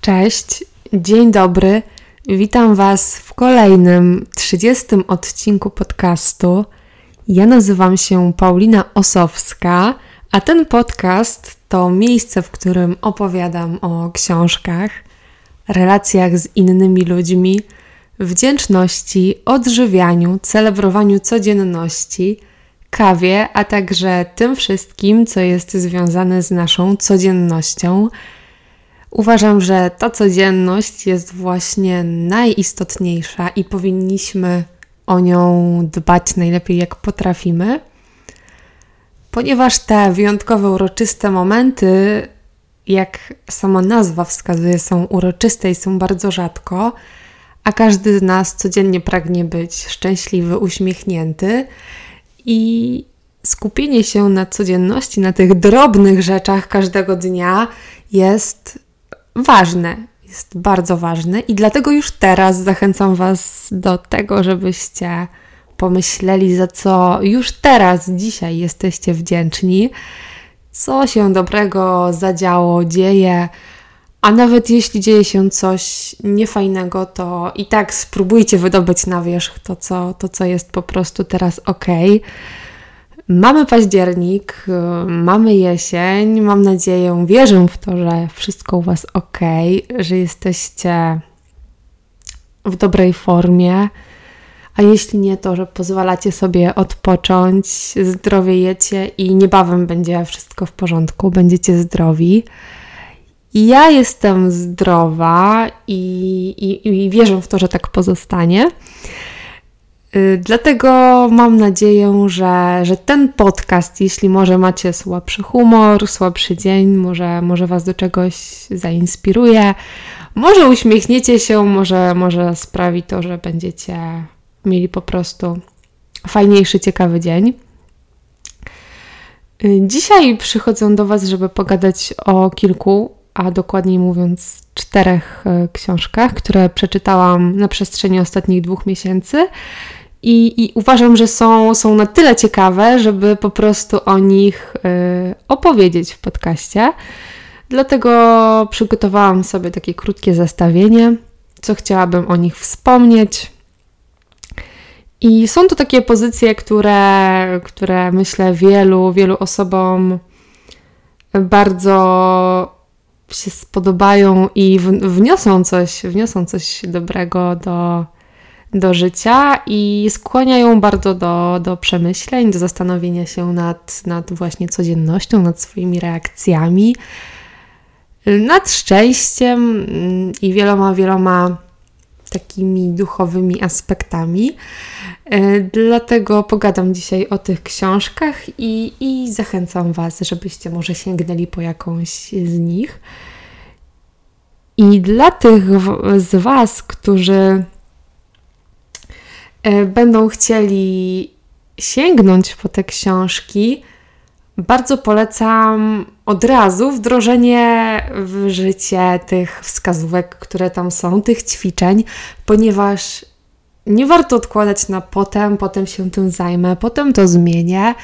Cześć, dzień dobry. Witam Was w kolejnym 30 odcinku podcastu. Ja nazywam się Paulina Osowska, a ten podcast to miejsce, w którym opowiadam o książkach, relacjach z innymi ludźmi, wdzięczności, odżywianiu, celebrowaniu codzienności, kawie, a także tym wszystkim, co jest związane z naszą codziennością. Uważam, że ta codzienność jest właśnie najistotniejsza i powinniśmy o nią dbać najlepiej jak potrafimy, ponieważ te wyjątkowe, uroczyste momenty, jak sama nazwa wskazuje, są uroczyste i są bardzo rzadko, a każdy z nas codziennie pragnie być szczęśliwy, uśmiechnięty i skupienie się na codzienności, na tych drobnych rzeczach każdego dnia jest ważne, jest bardzo ważne i dlatego już teraz zachęcam Was do tego, żebyście pomyśleli, za co już teraz, dzisiaj jesteście wdzięczni, co się dobrego zadziało, dzieje, a nawet jeśli dzieje się coś niefajnego, to i tak spróbujcie wydobyć na wierzch to, co, to, co jest po prostu teraz ok. Mamy październik, y, mamy jesień. Mam nadzieję, wierzę w to, że wszystko u Was ok, że jesteście w dobrej formie. A jeśli nie, to że pozwalacie sobie odpocząć, zdrowie jecie i niebawem będzie wszystko w porządku, będziecie zdrowi. Ja jestem zdrowa i, i, i wierzę w to, że tak pozostanie. Y, dlatego mam nadzieję, że, że ten podcast, jeśli może macie słabszy humor, słabszy dzień, może, może Was do czegoś zainspiruje, może uśmiechniecie się, może, może sprawi to, że będziecie mieli po prostu fajniejszy, ciekawy dzień. Y, dzisiaj przychodzę do Was, żeby pogadać o kilku, a dokładniej mówiąc czterech y, książkach, które przeczytałam na przestrzeni ostatnich dwóch miesięcy i, I, uważam, że są, są na tyle ciekawe, żeby po prostu o nich y, opowiedzieć w podcaście. Dlatego przygotowałam sobie takie krótkie zestawienie, co chciałabym o nich wspomnieć. I są to takie pozycje, które, które myślę wielu, wielu osobom bardzo się spodobają i wniosą coś, wniosą coś dobrego do, do życia i skłaniają bardzo do, do przemyśleń, do zastanowienia się nad, nad właśnie codziennością, nad swoimi reakcjami, nad szczęściem i wieloma, wieloma takimi duchowymi aspektami. E, dlatego pogadam dzisiaj o tych książkach i, i zachęcam Was, żebyście może sięgnęli po jakąś z nich. I dla tych z Was, którzy będą chcieli sięgnąć po te książki, bardzo polecam od razu wdrożenie w życie tych wskazówek, które tam są, tych ćwiczeń, ponieważ nie warto odkładać na potem, potem się tym zajmę, potem to zmienię.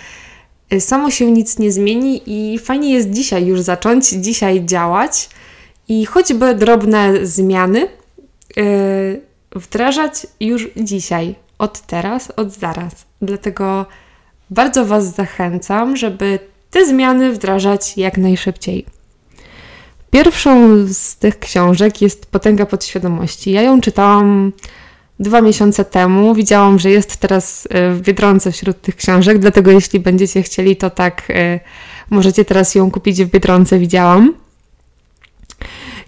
E, samo się nic nie zmieni i fajnie jest dzisiaj już zacząć, dzisiaj działać i choćby drobne zmiany yy, wdrażać już dzisiaj od teraz, od zaraz. Dlatego bardzo Was zachęcam, żeby te zmiany wdrażać jak najszybciej. Pierwszą z tych książek jest Potęga Podświadomości. Ja ją czytałam dwa miesiące temu. Widziałam, że jest teraz e, w Biedronce wśród tych książek, dlatego jeśli będziecie chcieli, to tak e, możecie teraz ją kupić w Biedronce, widziałam.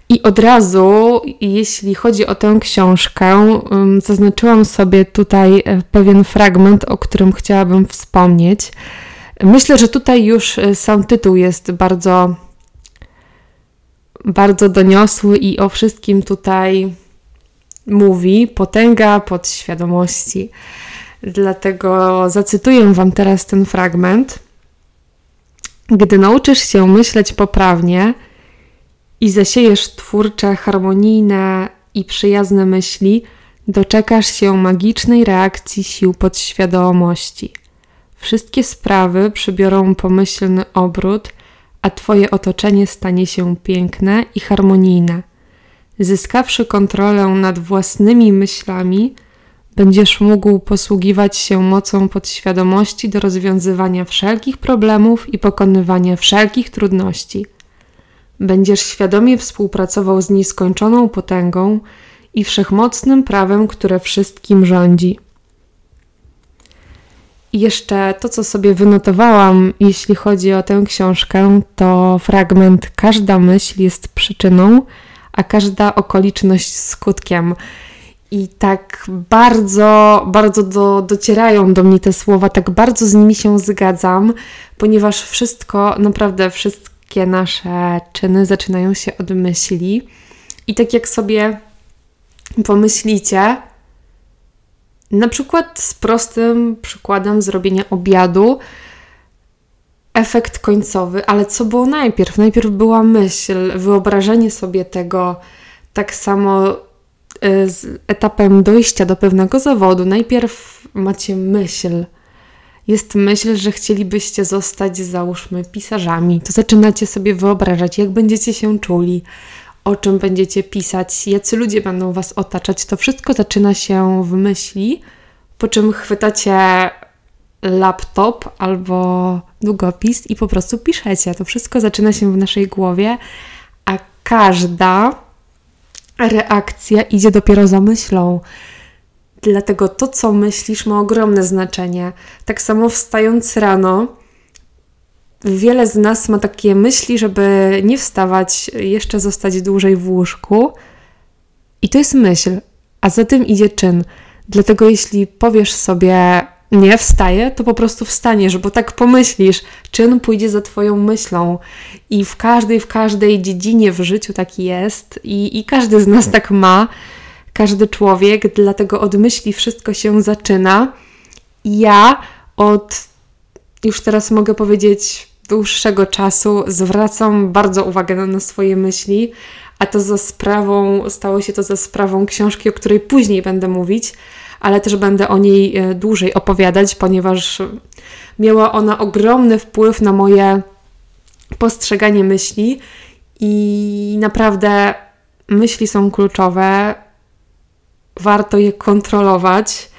I od razu, jeśli chodzi o tę książkę, zaznaczyłam sobie tutaj e, pewien fragment, o którym chciałabym wspomnieć. Myślę, że tutaj już e, sam tytuł jest bardzo, bardzo doniosły i o wszystkim tutaj mówi. Potęga podświadomości. Dlatego zacytuję Wam teraz ten fragment. Gdy nauczysz się myśleć poprawnie, i zasiejesz twórcze, harmonijne i przyjazne myśli, doczekasz się magicznej reakcji sił podświadomości. Wszystkie sprawy przybiorą pomyślny obrót, a Twoje otoczenie stanie się piękne i harmonijne. zyskawszy kontrolę nad własnymi myślami, będziesz mógł posługiwać się mocą podświadomości do rozwiązywania wszelkich problemów i pokonywania wszelkich trudności. Będziesz świadomie współpracował z nieskończoną potęgą i wszechmocnym prawem, które wszystkim rządzi. I jeszcze to, co sobie wynotowałam, jeśli chodzi o tę książkę, to fragment: Każda myśl jest przyczyną, a każda okoliczność skutkiem. I tak bardzo, bardzo do, docierają do mnie te słowa, tak bardzo z nimi się zgadzam, ponieważ wszystko, naprawdę wszystkie nasze czyny zaczynają się od myśli. I tak jak sobie pomyślicie, na przykład z prostym przykładem zrobienia obiadu, efekt końcowy, ale co było najpierw? Najpierw była myśl, wyobrażenie sobie tego, tak samo y, z etapem dojścia do pewnego zawodu. Najpierw macie myśl. Jest myśl, że chcielibyście zostać, załóżmy, pisarzami. To zaczynacie sobie wyobrażać, jak będziecie się czuli, o czym będziecie pisać, jacy ludzie będą was otaczać. To wszystko zaczyna się w myśli, po czym chwytacie laptop albo długopis i po prostu piszecie. To wszystko zaczyna się w naszej głowie, a każda reakcja idzie dopiero za myślą. Dlatego to, co myślisz, ma ogromne znaczenie. Tak samo wstając rano, wiele z nas ma takie myśli, żeby nie wstawać, jeszcze zostać dłużej w łóżku. I to jest myśl, a za tym idzie czyn. Dlatego jeśli powiesz sobie, nie wstaję, to po prostu wstaniesz, bo tak pomyślisz, czyn pójdzie za Twoją myślą. I w każdej, w każdej dziedzinie w życiu tak jest, i, i każdy z nas tak ma, każdy człowiek, dlatego od myśli wszystko się zaczyna. Ja od, już teraz mogę powiedzieć, dłuższego czasu zwracam bardzo uwagę na, na swoje myśli, a to za sprawą, stało się to za sprawą książki, o której później będę mówić ale też będę o niej e, dłużej opowiadać, ponieważ miała ona ogromny wpływ na moje postrzeganie myśli i naprawdę myśli są kluczowe. Warto je kontrolować.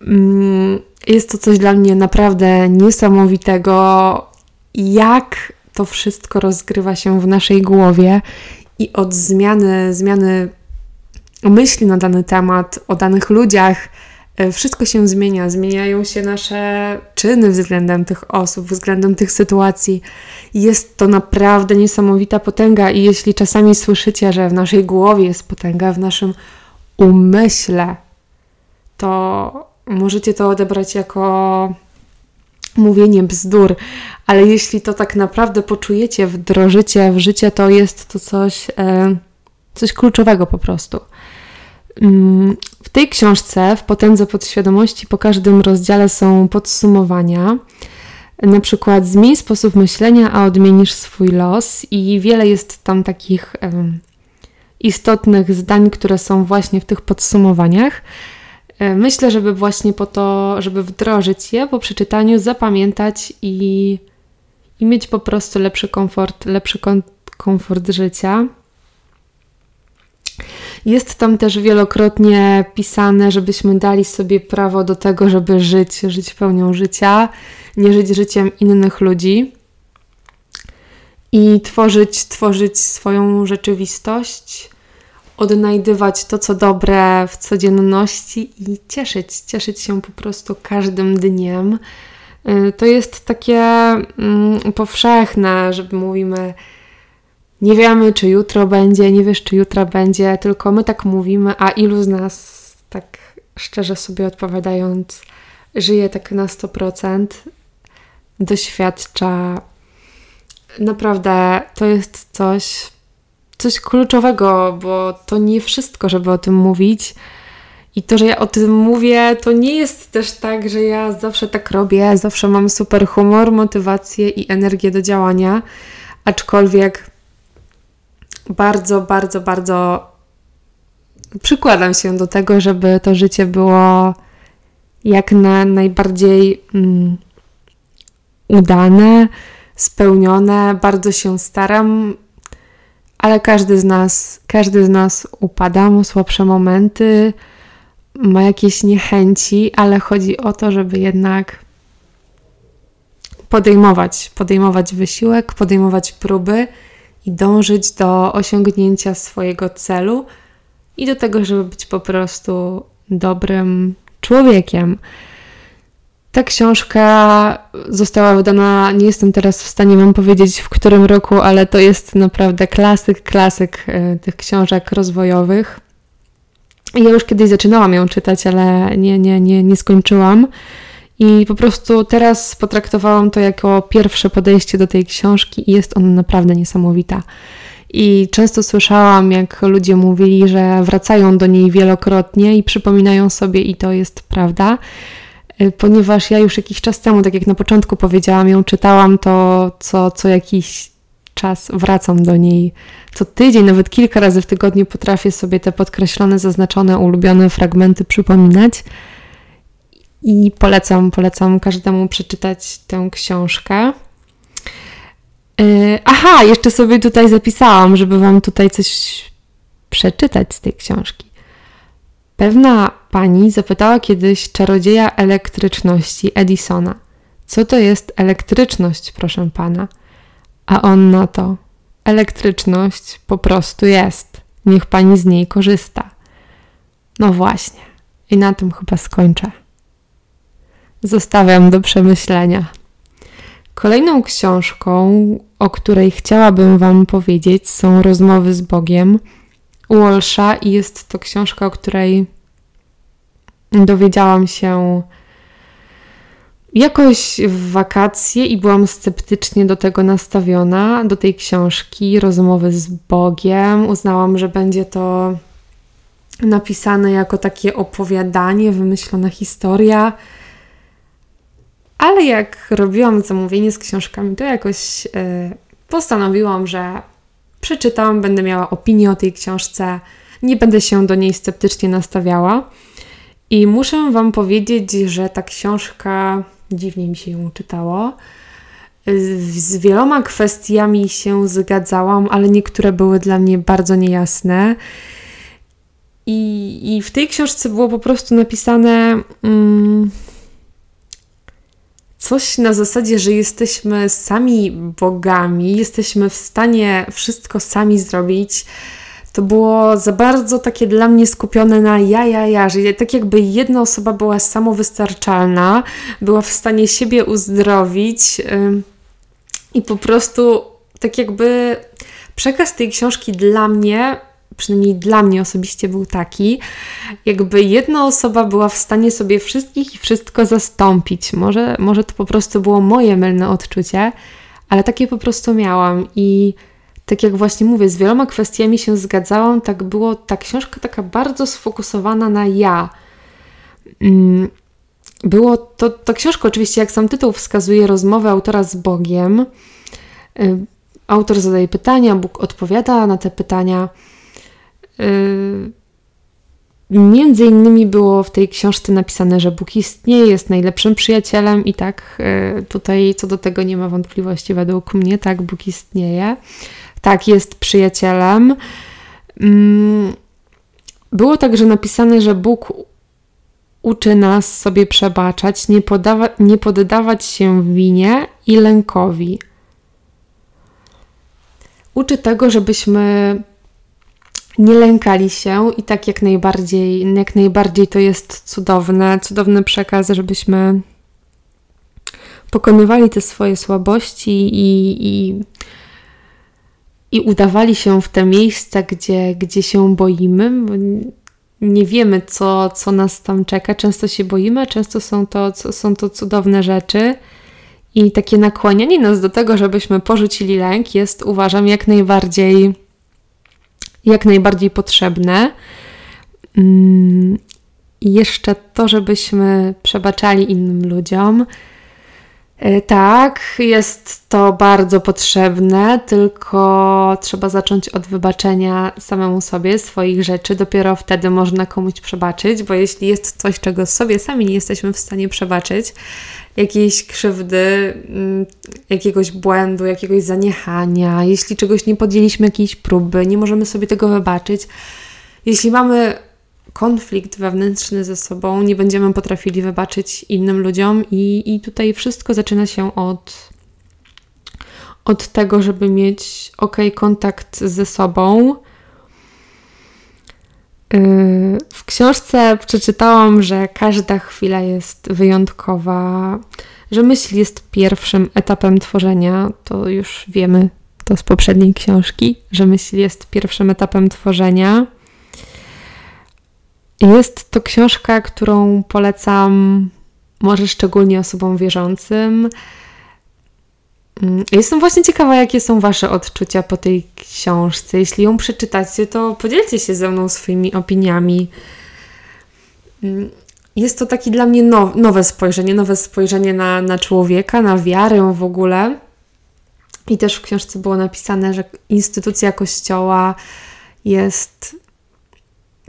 Mm, jest to coś dla mnie naprawdę niesamowitego, jak to wszystko rozgrywa się w naszej głowie i od zmiany, zmiany myśli na dany temat, o danych ludziach. E, wszystko się zmienia, zmieniają się nasze czyny względem tych osób, względem tych sytuacji. Jest to naprawdę niesamowita potęga, i jeśli czasami słyszycie, że w naszej głowie jest potęga, w naszym umyśle, to możecie to odebrać jako mówienie bzdur, ale jeśli to tak naprawdę poczujecie, wdrożycie w życie, to jest to coś, e, coś kluczowego po prostu. Mm, w tej książce, w Potędze Podświadomości, po każdym rozdziale są podsumowania. Na przykład zmień sposób myślenia, a odmienisz swój los, i wiele jest tam takich istotnych zdań, które są właśnie w tych podsumowaniach. E, myślę, żeby właśnie po to, żeby wdrożyć je po przeczytaniu, zapamiętać i, i mieć po prostu lepszy komfort, lepszy komfort życia. Jest tam też wielokrotnie pisane, żebyśmy dali sobie prawo do tego, żeby żyć, żyć pełnią życia, nie żyć życiem innych ludzi i tworzyć, tworzyć swoją rzeczywistość, odnajdywać to, co dobre w codzienności i cieszyć, cieszyć się po prostu każdym dniem. Y, to jest takie mm, powszechne, żeby mówimy, nie wiemy, czy jutro będzie, nie wiesz, czy jutro będzie, tylko my tak mówimy, a ilu z nas, tak szczerze sobie odpowiadając, żyje tak na 100%, doświadcza. Naprawdę to jest coś, coś kluczowego, bo to nie wszystko, żeby o tym mówić. I to, że ja o tym mówię, to nie jest też tak, że ja zawsze tak robię, zawsze mam super humor, motywację i energię do działania, aczkolwiek bardzo, bardzo, bardzo przykładam się do tego, żeby to życie było jak na najbardziej mm, udane, spełnione. Bardzo się staram, ale każdy z nas, każdy z nas upada, ma słabsze momenty, ma jakieś niechęci, ale chodzi o to, żeby jednak podejmować, podejmować wysiłek, podejmować próby i dążyć do osiągnięcia swojego celu i do tego, żeby być po prostu dobrym człowiekiem. Ta książka została wydana, nie jestem teraz w stanie Wam powiedzieć w którym roku, ale to jest naprawdę klasyk, klasyk e, tych książek rozwojowych. Ja już kiedyś zaczynałam ją czytać, ale nie, nie, nie, nie skończyłam. I po prostu teraz potraktowałam to jako pierwsze podejście do tej książki i jest ona naprawdę niesamowita. I często słyszałam, jak ludzie mówili, że wracają do niej wielokrotnie i przypominają sobie, i to jest prawda, ponieważ ja już jakiś czas temu, tak jak na początku powiedziałam, ją czytałam, to co, co jakiś czas wracam do niej. Co tydzień, nawet kilka razy w tygodniu potrafię sobie te podkreślone, zaznaczone, ulubione fragmenty przypominać. I polecam, polecam każdemu przeczytać tę książkę. Yy, aha, jeszcze sobie tutaj zapisałam, żeby Wam tutaj coś przeczytać z tej książki. Pewna pani zapytała kiedyś czarodzieja elektryczności Edisona: Co to jest elektryczność, proszę pana? A on na to: Elektryczność po prostu jest. Niech pani z niej korzysta. No właśnie. I na tym chyba skończę. Zostawiam do przemyślenia. Kolejną książką, o której chciałabym Wam powiedzieć, są Rozmowy z Bogiem Walsha i jest to książka, o której dowiedziałam się jakoś w wakacje i byłam sceptycznie do tego nastawiona, do tej książki Rozmowy z Bogiem. Uznałam, że będzie to napisane jako takie opowiadanie, wymyślona historia ale jak robiłam zamówienie z książkami, to jakoś e, postanowiłam, że przeczytam, będę miała opinię o tej książce, nie będę się do niej sceptycznie nastawiała. I muszę Wam powiedzieć, że ta książka dziwnie mi się ją czytało. Z wieloma kwestiami się zgadzałam, ale niektóre były dla mnie bardzo niejasne. I, i w tej książce było po prostu napisane. Mm, coś na zasadzie, że jesteśmy sami bogami, jesteśmy w stanie wszystko sami zrobić. To było za bardzo takie dla mnie skupione na ja, ja, ja, że tak jakby jedna osoba była samowystarczalna, była w stanie siebie uzdrowić yy, i po prostu tak jakby przekaz tej książki dla mnie przynajmniej dla mnie osobiście był taki, jakby jedna osoba była w stanie sobie wszystkich i wszystko zastąpić. Może, może to po prostu było moje mylne odczucie, ale takie po prostu miałam i tak jak właśnie mówię, z wieloma kwestiami się zgadzałam, tak było ta książka taka bardzo sfokusowana na ja. Mm, było to, ta książka oczywiście, jak sam tytuł wskazuje, rozmowę autora z Bogiem. Y, autor zadaje pytania, Bóg odpowiada na te pytania. Yy, między innymi było w tej książce napisane, że Bóg istnieje, jest najlepszym przyjacielem, i tak yy, tutaj co do tego nie ma wątpliwości według mnie. Tak, Bóg istnieje, tak, jest przyjacielem. Mm, było także napisane, że Bóg uczy nas sobie przebaczać, nie, podawa- nie poddawać się winie i lękowi. Uczy tego, żebyśmy nie lękali się i tak jak najbardziej, jak najbardziej to jest cudowne, cudowny przekaz, żebyśmy pokonywali te swoje słabości i, i, i udawali się w te miejsca, gdzie, gdzie się boimy. Nie wiemy, co, co nas tam czeka. Często się boimy, a często są to, są to cudowne rzeczy. I takie nakłanianie nas do tego, żebyśmy porzucili lęk, jest uważam jak najbardziej jak najbardziej potrzebne. I jeszcze to, żebyśmy przebaczali innym ludziom. E, tak, jest to bardzo potrzebne, tylko trzeba zacząć od wybaczenia samemu sobie swoich rzeczy. Dopiero wtedy można komuś przebaczyć, bo jeśli jest coś, czego sobie sami nie jesteśmy w stanie przebaczyć, jakiejś krzywdy, mm, jakiegoś błędu, jakiegoś zaniechania, jeśli czegoś nie podjęliśmy jakiejś próby, nie możemy sobie tego wybaczyć, jeśli mamy konflikt wewnętrzny ze sobą, nie będziemy potrafili wybaczyć innym ludziom, i, i tutaj wszystko zaczyna się od, od tego, żeby mieć ok, kontakt ze sobą. Yy, w książce przeczytałam, że każda chwila jest wyjątkowa, że myśl jest pierwszym etapem tworzenia. To już wiemy to z poprzedniej książki, że myśl jest pierwszym etapem tworzenia. Jest to książka, którą polecam może szczególnie osobom wierzącym. Mm, jestem właśnie ciekawa, jakie są Wasze odczucia po tej książce. Jeśli ją przeczytacie, to podzielcie się ze mną swoimi opiniami. Mm, jest to takie dla mnie now, nowe spojrzenie, nowe spojrzenie na, na człowieka, na wiarę w ogóle. I też w książce było napisane, że instytucja Kościoła jest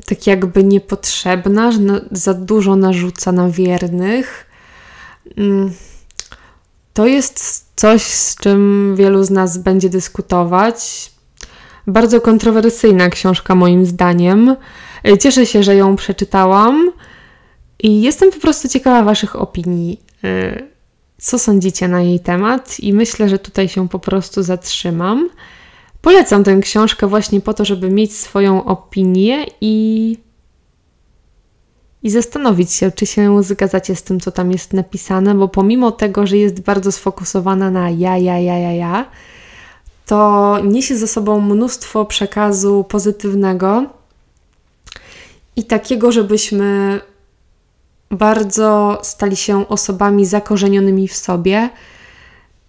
tak jakby niepotrzebna, że za dużo narzuca na wiernych. Mm, to jest coś, z czym wielu z nas będzie dyskutować. Bardzo kontrowersyjna książka, moim zdaniem. Cieszę się, że ją przeczytałam i jestem po prostu ciekawa Waszych opinii. Y, co sądzicie na jej temat? I myślę, że tutaj się po prostu zatrzymam. Polecam tę książkę właśnie po to, żeby mieć swoją opinię i, i zastanowić się, czy się zgadzacie z tym, co tam jest napisane, bo pomimo tego, że jest bardzo sfokusowana na ja, ja, ja, ja, ja, to niesie ze sobą mnóstwo przekazu pozytywnego i takiego, żebyśmy bardzo stali się osobami zakorzenionymi w sobie,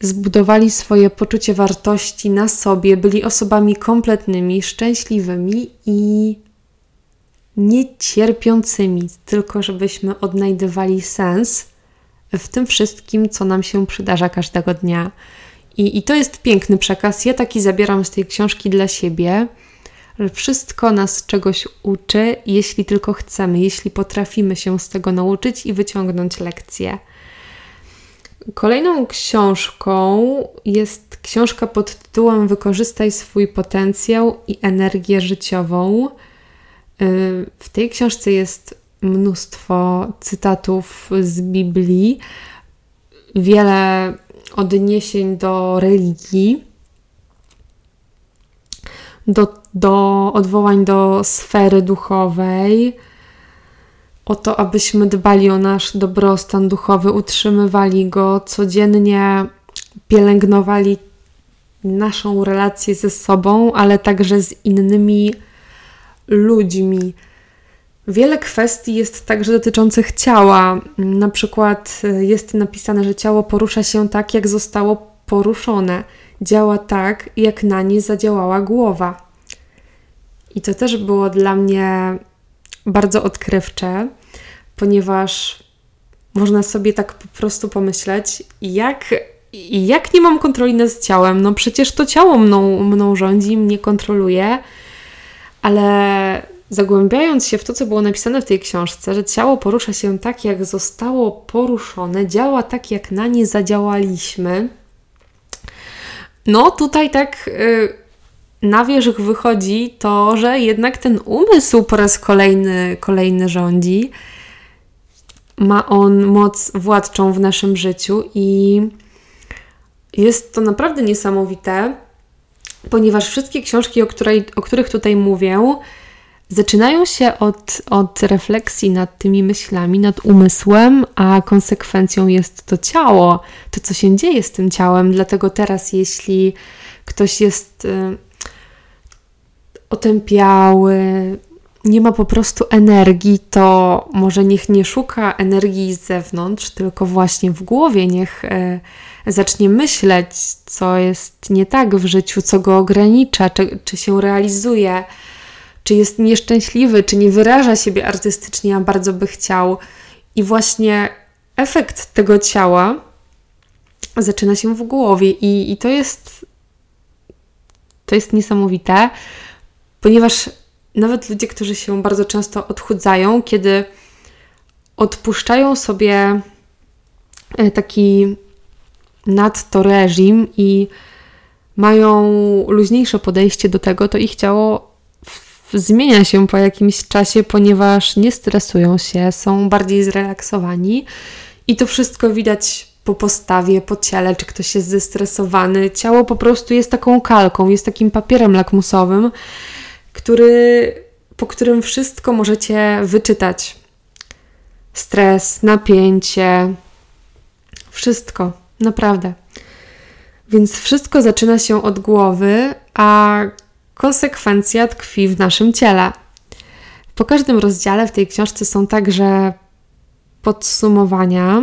zbudowali swoje poczucie wartości na sobie, byli osobami kompletnymi, szczęśliwymi i niecierpiącymi, tylko żebyśmy odnajdywali sens w tym wszystkim, co nam się przydarza każdego dnia. I, I to jest piękny przekaz. Ja taki zabieram z tej książki dla siebie, że wszystko nas czegoś uczy, jeśli tylko chcemy, jeśli potrafimy się z tego nauczyć i wyciągnąć lekcje. Kolejną książką jest książka pod tytułem Wykorzystaj swój potencjał i energię życiową. Y, w tej książce jest mnóstwo cytatów z Biblii, wiele odniesień do religii, do, do odwołań do sfery duchowej o to, abyśmy dbali o nasz dobrostan duchowy, utrzymywali go codziennie, pielęgnowali naszą relację ze sobą, ale także z innymi ludźmi. Wiele kwestii jest także dotyczących ciała. Na przykład e, jest napisane, że ciało porusza się tak, jak zostało poruszone. Działa tak, jak na nie zadziałała głowa. I to też było dla mnie bardzo odkrywcze, ponieważ można sobie tak po prostu pomyśleć, jak, jak nie mam kontroli nad ciałem. No przecież to ciało mną, mną rządzi, mnie kontroluje, ale zagłębiając się w to, co było napisane w tej książce, że ciało porusza się tak, jak zostało poruszone, działa tak, jak na nie zadziałaliśmy. No tutaj tak. Yy, na wierzch wychodzi to, że jednak ten umysł po raz kolejny, kolejny rządzi. Ma on moc władczą w naszym życiu i jest to naprawdę niesamowite, ponieważ wszystkie książki, o, której, o których tutaj mówię, zaczynają się od, od refleksji nad tymi myślami, nad umysłem, a konsekwencją jest to ciało, to co się dzieje z tym ciałem. Dlatego teraz, jeśli ktoś jest y, otępiały, nie ma po prostu energii, to może niech nie szuka energii z zewnątrz, tylko właśnie w głowie niech e, zacznie myśleć, co jest nie tak w życiu, co go ogranicza, czy, czy się realizuje, czy jest nieszczęśliwy, czy nie wyraża siebie artystycznie, a bardzo by chciał. I właśnie efekt tego ciała zaczyna się w głowie i, i to jest to jest niesamowite, ponieważ nawet ludzie, którzy się bardzo często odchudzają, kiedy odpuszczają sobie e, taki nadto reżim i mają luźniejsze podejście do tego, to ich ciało zmienia się po jakimś czasie, ponieważ nie stresują się, są bardziej zrelaksowani i to wszystko widać po postawie, po ciele, czy ktoś jest zestresowany. Ciało po prostu jest taką kalką, jest takim papierem lakmusowym, który, po którym wszystko możecie wyczytać. Stres, napięcie, wszystko, naprawdę. Więc wszystko zaczyna się od głowy, a konsekwencja tkwi w naszym ciele. Po każdym rozdziale w tej książce są także podsumowania.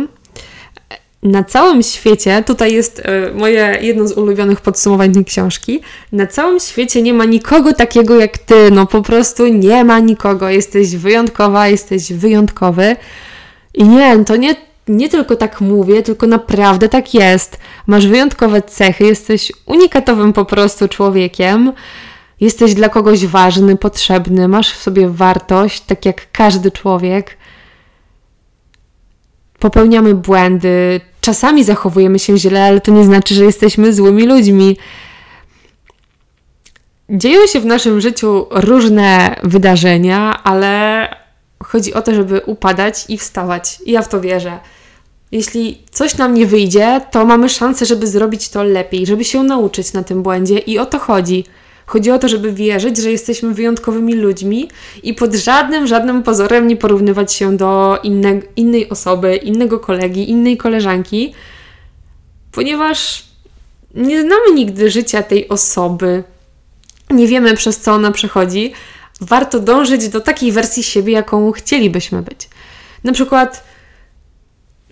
Na całym świecie, tutaj jest y, moje jedno z ulubionych podsumowań tej książki. Na całym świecie nie ma nikogo takiego jak ty. No po prostu nie ma nikogo. Jesteś wyjątkowa, jesteś wyjątkowy. I nie, to nie, nie tylko tak mówię, tylko naprawdę tak jest. Masz wyjątkowe cechy, jesteś unikatowym po prostu człowiekiem. Jesteś dla kogoś ważny, potrzebny, masz w sobie wartość, tak jak każdy człowiek. Popełniamy błędy, czasami zachowujemy się źle, ale to nie znaczy, że jesteśmy złymi ludźmi. Dzieją się w naszym życiu różne wydarzenia, ale chodzi o to, żeby upadać i wstawać. I ja w to wierzę. Jeśli coś nam nie wyjdzie, to mamy szansę, żeby zrobić to lepiej, żeby się nauczyć na tym błędzie i o to chodzi. Chodzi o to, żeby wierzyć, że jesteśmy wyjątkowymi ludźmi i pod żadnym, żadnym pozorem nie porównywać się do inne, innej osoby, innego kolegi, innej koleżanki, ponieważ nie znamy nigdy życia tej osoby, nie wiemy przez co ona przechodzi. Warto dążyć do takiej wersji siebie, jaką chcielibyśmy być. Na przykład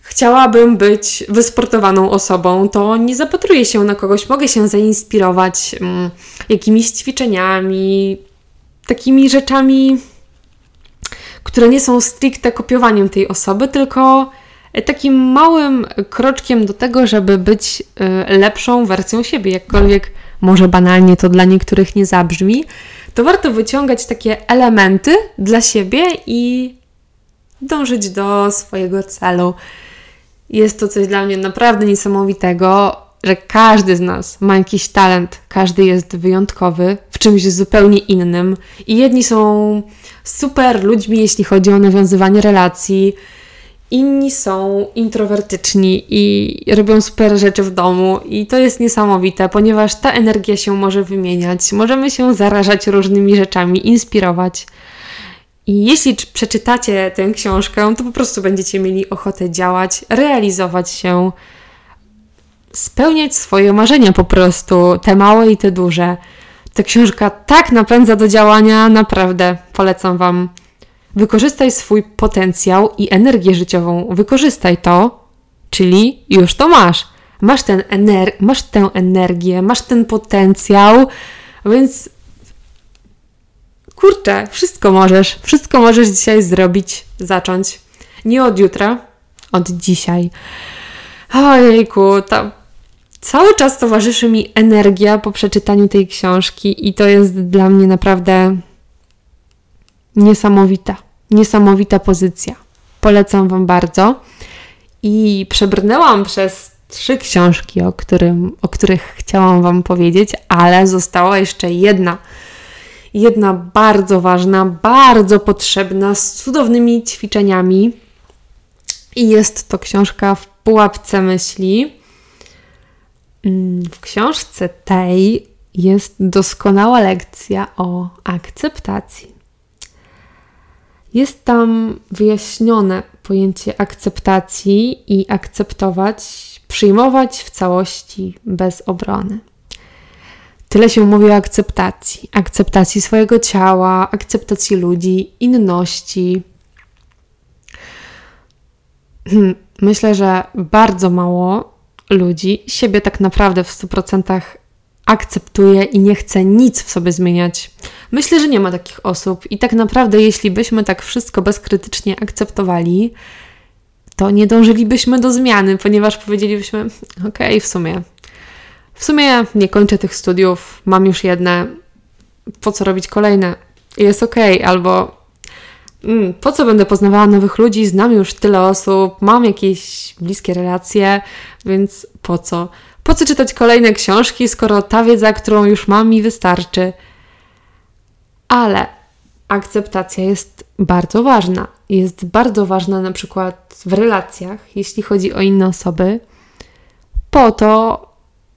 chciałabym być wysportowaną osobą, to nie zapatruję się na kogoś, mogę się zainspirować um, jakimiś ćwiczeniami, takimi rzeczami, które nie są stricte kopiowaniem tej osoby, tylko takim małym kroczkiem do tego, żeby być y, lepszą wersją siebie, jakkolwiek może banalnie to dla niektórych nie zabrzmi, to warto wyciągać takie elementy dla siebie i dążyć do swojego celu. Jest to coś dla mnie naprawdę niesamowitego, że każdy z nas ma jakiś talent, każdy jest wyjątkowy w czymś zupełnie innym. I jedni są super ludźmi, jeśli chodzi o nawiązywanie relacji, inni są introwertyczni i robią super rzeczy w domu, i to jest niesamowite, ponieważ ta energia się może wymieniać, możemy się zarażać różnymi rzeczami, inspirować. I jeśli przeczytacie tę książkę, to po prostu będziecie mieli ochotę działać, realizować się, spełniać swoje marzenia po prostu, te małe i te duże. Ta książka tak napędza do działania, naprawdę polecam Wam. Wykorzystaj swój potencjał i energię życiową. Wykorzystaj to, czyli już to masz. Masz, ten ener- masz tę energię, masz ten potencjał, więc kurczę, wszystko możesz, wszystko możesz dzisiaj zrobić, zacząć. Nie od jutra, od dzisiaj. Ojejku, ta, cały czas towarzyszy mi energia po przeczytaniu tej książki i to jest dla mnie naprawdę niesamowita, niesamowita pozycja. Polecam Wam bardzo. I przebrnęłam przez trzy książki, o, którym, o których chciałam Wam powiedzieć, ale została jeszcze jedna jedna bardzo ważna, bardzo potrzebna, z cudownymi ćwiczeniami. I jest to książka w pułapce myśli. Mm, w książce tej jest doskonała lekcja o akceptacji. Jest tam wyjaśnione pojęcie akceptacji i akceptować, przyjmować w całości bez obrony. Tyle się mówi o akceptacji. Akceptacji swojego ciała, akceptacji ludzi, inności. Hmm, myślę, że bardzo mało ludzi siebie tak naprawdę w 100% akceptuje i nie chce nic w sobie zmieniać. Myślę, że nie ma takich osób i tak naprawdę, jeśli byśmy tak wszystko bezkrytycznie akceptowali, to nie dążylibyśmy do zmiany, ponieważ powiedzielibyśmy: okej, okay, w sumie, w sumie nie kończę tych studiów, mam już jedne, po co robić kolejne? Jest okej, albo mm, po co będę poznawała nowych ludzi, znam już tyle osób, mam jakieś bliskie relacje, więc po co? Po co czytać kolejne książki, skoro ta wiedza, którą już mam, mi wystarczy? Ale akceptacja jest bardzo ważna. Jest bardzo ważna na przykład w relacjach, jeśli chodzi o inne osoby. Po to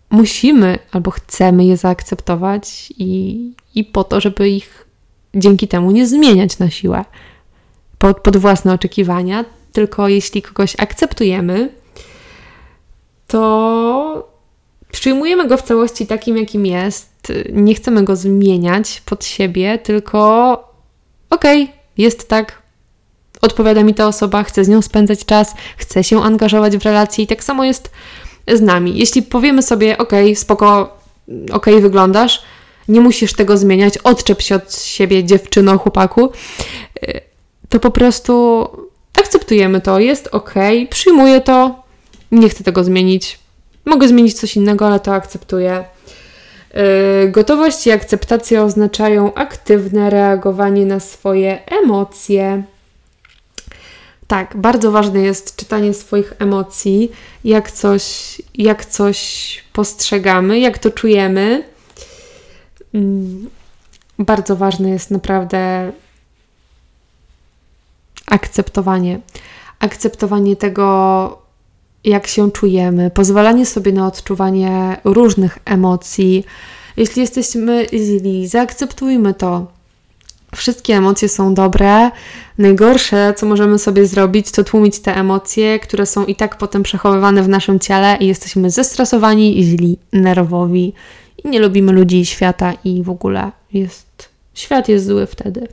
musimy albo chcemy je zaakceptować i, i po to, żeby ich dzięki temu nie zmieniać na siłę pod, pod własne oczekiwania. Tylko jeśli kogoś akceptujemy, to przyjmujemy go w całości takim, jakim jest. Nie chcemy go zmieniać pod siebie, tylko okej, okay, jest tak, odpowiada mi ta osoba, chcę z nią spędzać czas, chcę się angażować w relacje i tak samo jest z nami. Jeśli powiemy sobie, okay, spoko, okay, wyglądasz, nie musisz tego zmieniać, odczep się od siebie, dziewczyno, chłopaku, to po prostu akceptujemy to, jest ok, przyjmuję to, nie chcę tego zmienić. Mogę zmienić coś innego, ale to akceptuję. Yy, gotowość i akceptacja oznaczają aktywne reagowanie na swoje emocje. Tak, bardzo ważne jest czytanie swoich emocji, jak coś, jak coś postrzegamy, jak to czujemy. Mm, bardzo ważne jest naprawdę akceptowanie. Akceptowanie tego, jak się czujemy, pozwalanie sobie na odczuwanie różnych emocji. Jeśli jesteśmy źli, zaakceptujmy to. Wszystkie emocje są dobre. Najgorsze, co możemy sobie zrobić, to tłumić te emocje, które są i tak potem przechowywane w naszym ciele i jesteśmy zestresowani, źli, nerwowi i nie lubimy ludzi, świata i w ogóle jest. Świat jest zły wtedy.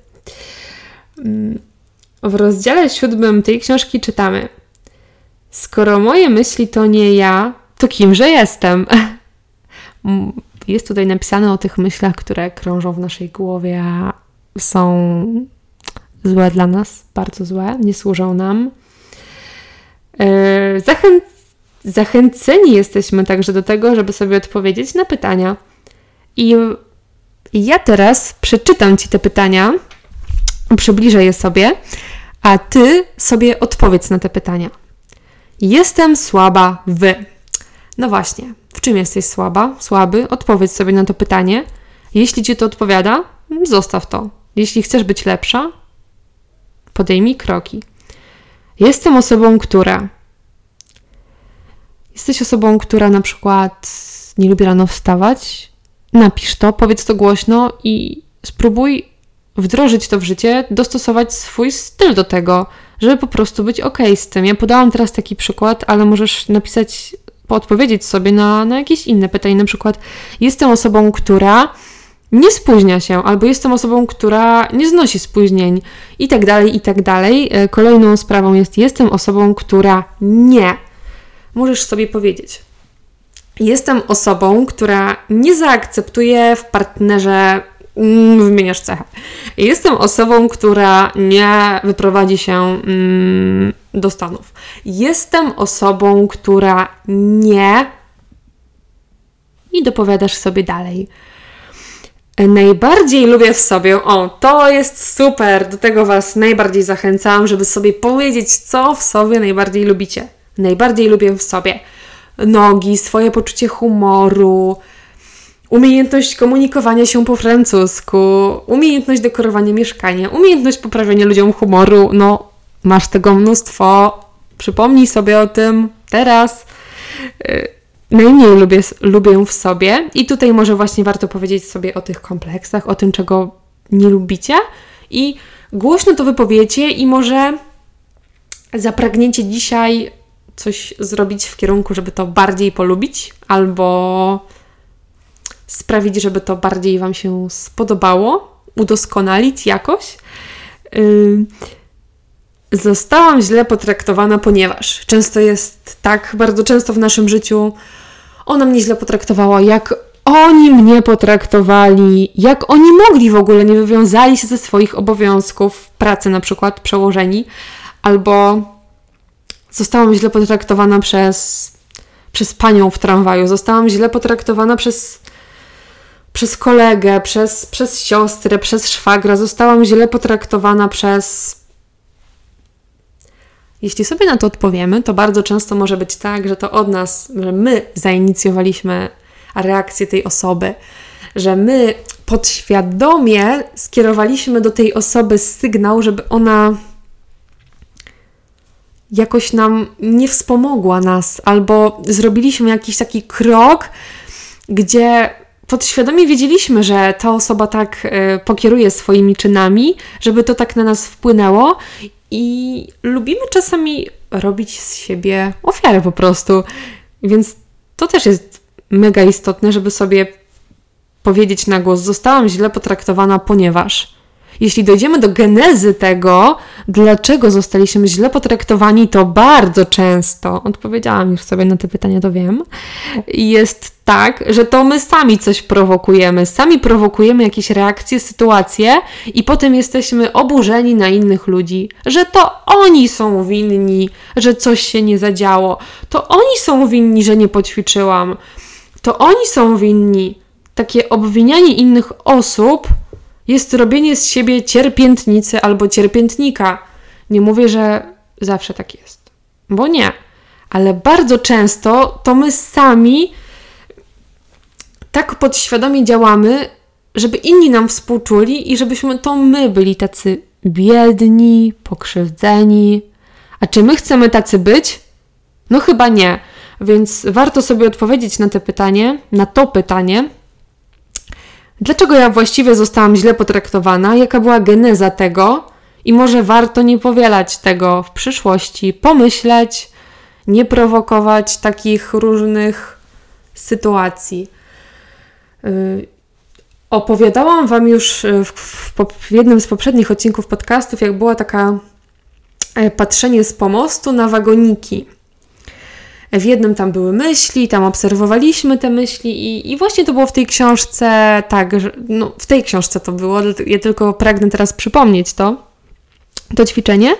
Mm. W rozdziale siódmym tej książki czytamy: Skoro moje myśli to nie ja, to kimże jestem? Jest tutaj napisane o tych myślach, które krążą w naszej głowie, są złe dla nas, bardzo złe, nie służą nam. E, zachę zachęceni jesteśmy także do tego, żeby sobie odpowiedzieć na pytania. I ja teraz przeczytam Ci te pytania, przybliżę je sobie, a Ty sobie odpowiedz na te pytania. Jestem słaba w. No właśnie, w czym jesteś słaba, słaby? Odpowiedz sobie na to pytanie. Jeśli Ci to odpowiada, zostaw to. Jeśli chcesz być lepsza, podejmij kroki. Jestem osobą, która. Jesteś osobą, która na przykład nie lubi rano wstawać. Napisz to, powiedz to głośno i spróbuj wdrożyć to w życie, dostosować swój styl do tego, żeby po prostu być ok z tym. Ja podałam teraz taki przykład, ale możesz napisać, podpowiedzieć sobie na, na jakieś inne pytanie. Na przykład, jestem osobą, która nie spóźnia się, albo jestem osobą, która nie znosi spóźnień, i tak dalej, i tak dalej. E, kolejną sprawą jest, jestem osobą, która nie. Możesz sobie powiedzieć. Jestem osobą, która nie zaakceptuje w partnerze Mm, wymieniasz cechę. Jestem osobą, która nie wyprowadzi się mm, do Stanów. Jestem osobą, która nie. I dopowiadasz sobie dalej. Najbardziej lubię w sobie, o, to jest super, do tego Was najbardziej zachęcam, żeby sobie powiedzieć, co w sobie najbardziej lubicie. Najbardziej lubię w sobie nogi, swoje poczucie humoru, umiejętność komunikowania się po francusku, umiejętność dekorowania mieszkania, umiejętność poprawiania ludziom humoru. No, masz tego mnóstwo. Przypomnij sobie o tym teraz. Najmniej lubię, lubię w sobie, i tutaj może właśnie warto powiedzieć sobie o tych kompleksach, o tym, czego nie lubicie, i głośno to wypowiecie, i może zapragniecie dzisiaj coś zrobić w kierunku, żeby to bardziej polubić, albo sprawić, żeby to bardziej Wam się spodobało, udoskonalić jakoś. Yy, zostałam źle potraktowana, ponieważ często jest tak, bardzo często w naszym życiu ona mnie źle potraktowała, jak oni mnie potraktowali, jak oni mogli w ogóle, nie wywiązali się ze swoich obowiązków pracy, na przykład przełożeni, albo zostałam źle potraktowana przez, przez panią w tramwaju, zostałam źle potraktowana przez, przez kolegę, przez, przez siostrę, przez szwagra, zostałam źle potraktowana przez. Jeśli sobie na to odpowiemy, to bardzo często może być tak, że to od nas, że my zainicjowaliśmy reakcję tej osoby, że my podświadomie skierowaliśmy do tej osoby sygnał, żeby ona jakoś nam nie wspomogła nas, albo zrobiliśmy jakiś taki krok, gdzie podświadomie wiedzieliśmy, że ta osoba tak y, pokieruje swoimi czynami, żeby to tak na nas wpłynęło i lubimy czasami robić z siebie ofiarę po prostu. Więc to też jest mega istotne, żeby sobie powiedzieć na głos: Zostałam źle potraktowana, ponieważ. Jeśli dojdziemy do genezy tego, dlaczego zostaliśmy źle potraktowani, to bardzo często, odpowiedziałam już sobie na te pytania, to wiem, jest tak, że to my sami coś prowokujemy, sami prowokujemy jakieś reakcje, sytuacje i potem jesteśmy oburzeni na innych ludzi, że to oni są winni, że coś się nie zadziało, to oni są winni, że nie poćwiczyłam, to oni są winni. Takie obwinianie innych osób jest robienie z siebie cierpiętnicy albo cierpiętnika. Nie mówię, że zawsze tak jest, bo nie, ale bardzo często to my sami tak podświadomie działamy, żeby inni nam współczuli i żebyśmy to my byli tacy biedni, pokrzywdzeni. A czy my chcemy tacy być? No chyba nie. Więc warto sobie odpowiedzieć na pytanie, na to pytanie, Dlaczego ja właściwie zostałam źle potraktowana? Jaka była geneza tego? I może warto nie powielać tego w przyszłości, pomyśleć, nie prowokować takich różnych sytuacji. Yy, opowiadałam Wam już w, w, w, jednym z poprzednich odcinków podcastów, jak była taka e, patrzenie z pomostu na wagoniki. W jednym tam były myśli, tam obserwowaliśmy te myśli i, i właśnie to było w tej książce tak, no, w tej książce to było, ja tylko pragnę teraz przypomnieć to, to ćwiczenie,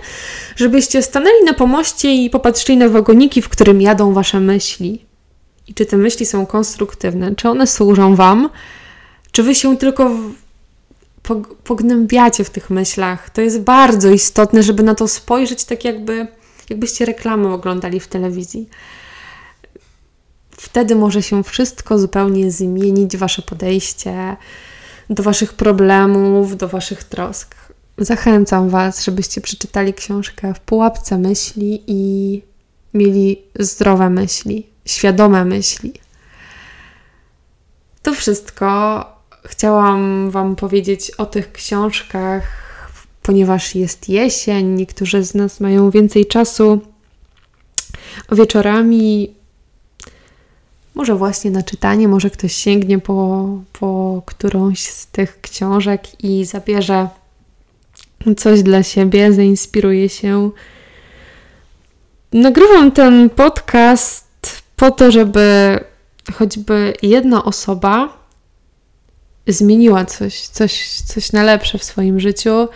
żebyście stanęli na pomoście i popatrzyli na wagoniki, w którym jadą wasze myśli. I czy te myśli są konstruktywne, czy one służą wam, czy wy się tylko pognębiacie w tych myślach. To jest bardzo istotne, żeby na to spojrzeć tak jakby, jakbyście reklamę oglądali w telewizji. Wtedy może się wszystko zupełnie zmienić, wasze podejście do waszych problemów, do waszych trosk. Zachęcam Was, żebyście przeczytali książkę w pułapce myśli i mieli zdrowe myśli, świadome myśli. To wszystko chciałam Wam powiedzieć o tych książkach, ponieważ jest jesień, niektórzy z nas mają więcej czasu wieczorami może właśnie na czytanie, może ktoś sięgnie po, po którąś z tych książek i zabierze coś dla siebie, zainspiruje się. Nagrywam ten podcast po to, żeby choćby jedna osoba zmieniła coś, coś, coś na lepsze w swoim życiu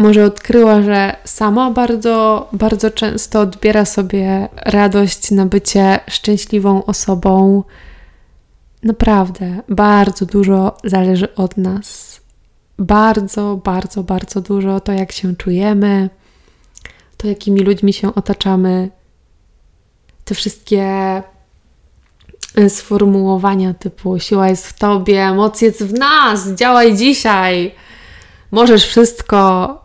może odkryła, że sama bardzo, bardzo często odbiera sobie radość na bycie szczęśliwą osobą. Naprawdę, bardzo dużo zależy od nas. Bardzo, bardzo, bardzo dużo to, jak się czujemy, to, jakimi ludźmi się otaczamy, te wszystkie e, sformułowania typu siła jest w tobie, moc jest w nas, działaj dzisiaj. Możesz wszystko,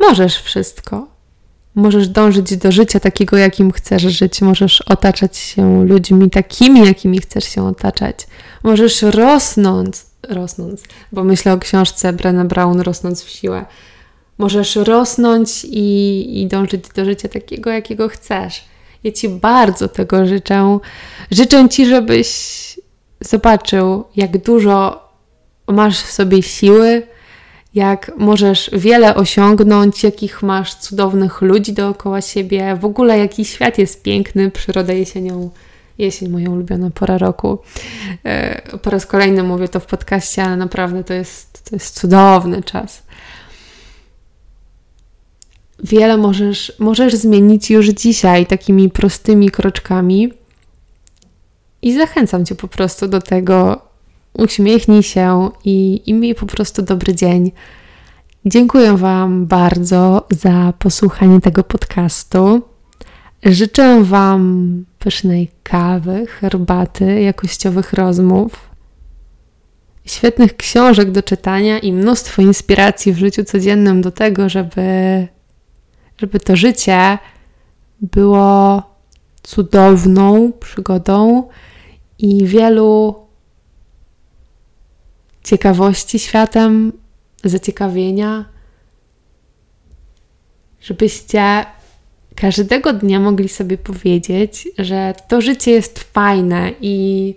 Możesz wszystko. Możesz dążyć do życia takiego, jakim chcesz żyć. Możesz otaczać się ludźmi takimi, jakimi chcesz się otaczać. Możesz rosnąć, rosnąć, bo myślę o książce Brena Brown Rosnąc w siłę. Możesz rosnąć i, i dążyć do życia takiego, jakiego chcesz. Ja Ci bardzo tego życzę. Życzę Ci, żebyś zobaczył, jak dużo masz w sobie siły, jak możesz wiele osiągnąć, jakich masz cudownych ludzi dookoła siebie, w ogóle jaki świat jest piękny, przyroda jesienią. Jesień, moja ulubiona pora roku. E, po raz kolejny mówię to w podcaście, ale naprawdę to jest, to jest cudowny czas. wiele możesz, możesz zmienić już dzisiaj takimi prostymi kroczkami. I zachęcam Cię po prostu do tego. Uśmiechnij się i, i miej po prostu dobry dzień. Dziękuję Wam bardzo za posłuchanie tego podcastu. Życzę Wam pysznej kawy, herbaty, jakościowych rozmów, świetnych książek do czytania i mnóstwo inspiracji w życiu codziennym do tego, żeby, żeby to życie było cudowną przygodą i wielu ciekawości światem, zaciekawienia, żebyście każdego dnia mogli sobie powiedzieć, że to życie jest fajne i,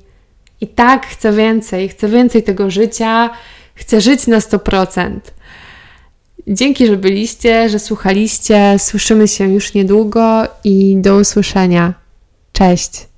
i tak chcę więcej, chcę więcej tego życia, chcę żyć na 100%. Dzięki, że byliście, że słuchaliście. Słyszymy się już niedługo i do usłyszenia. Cześć.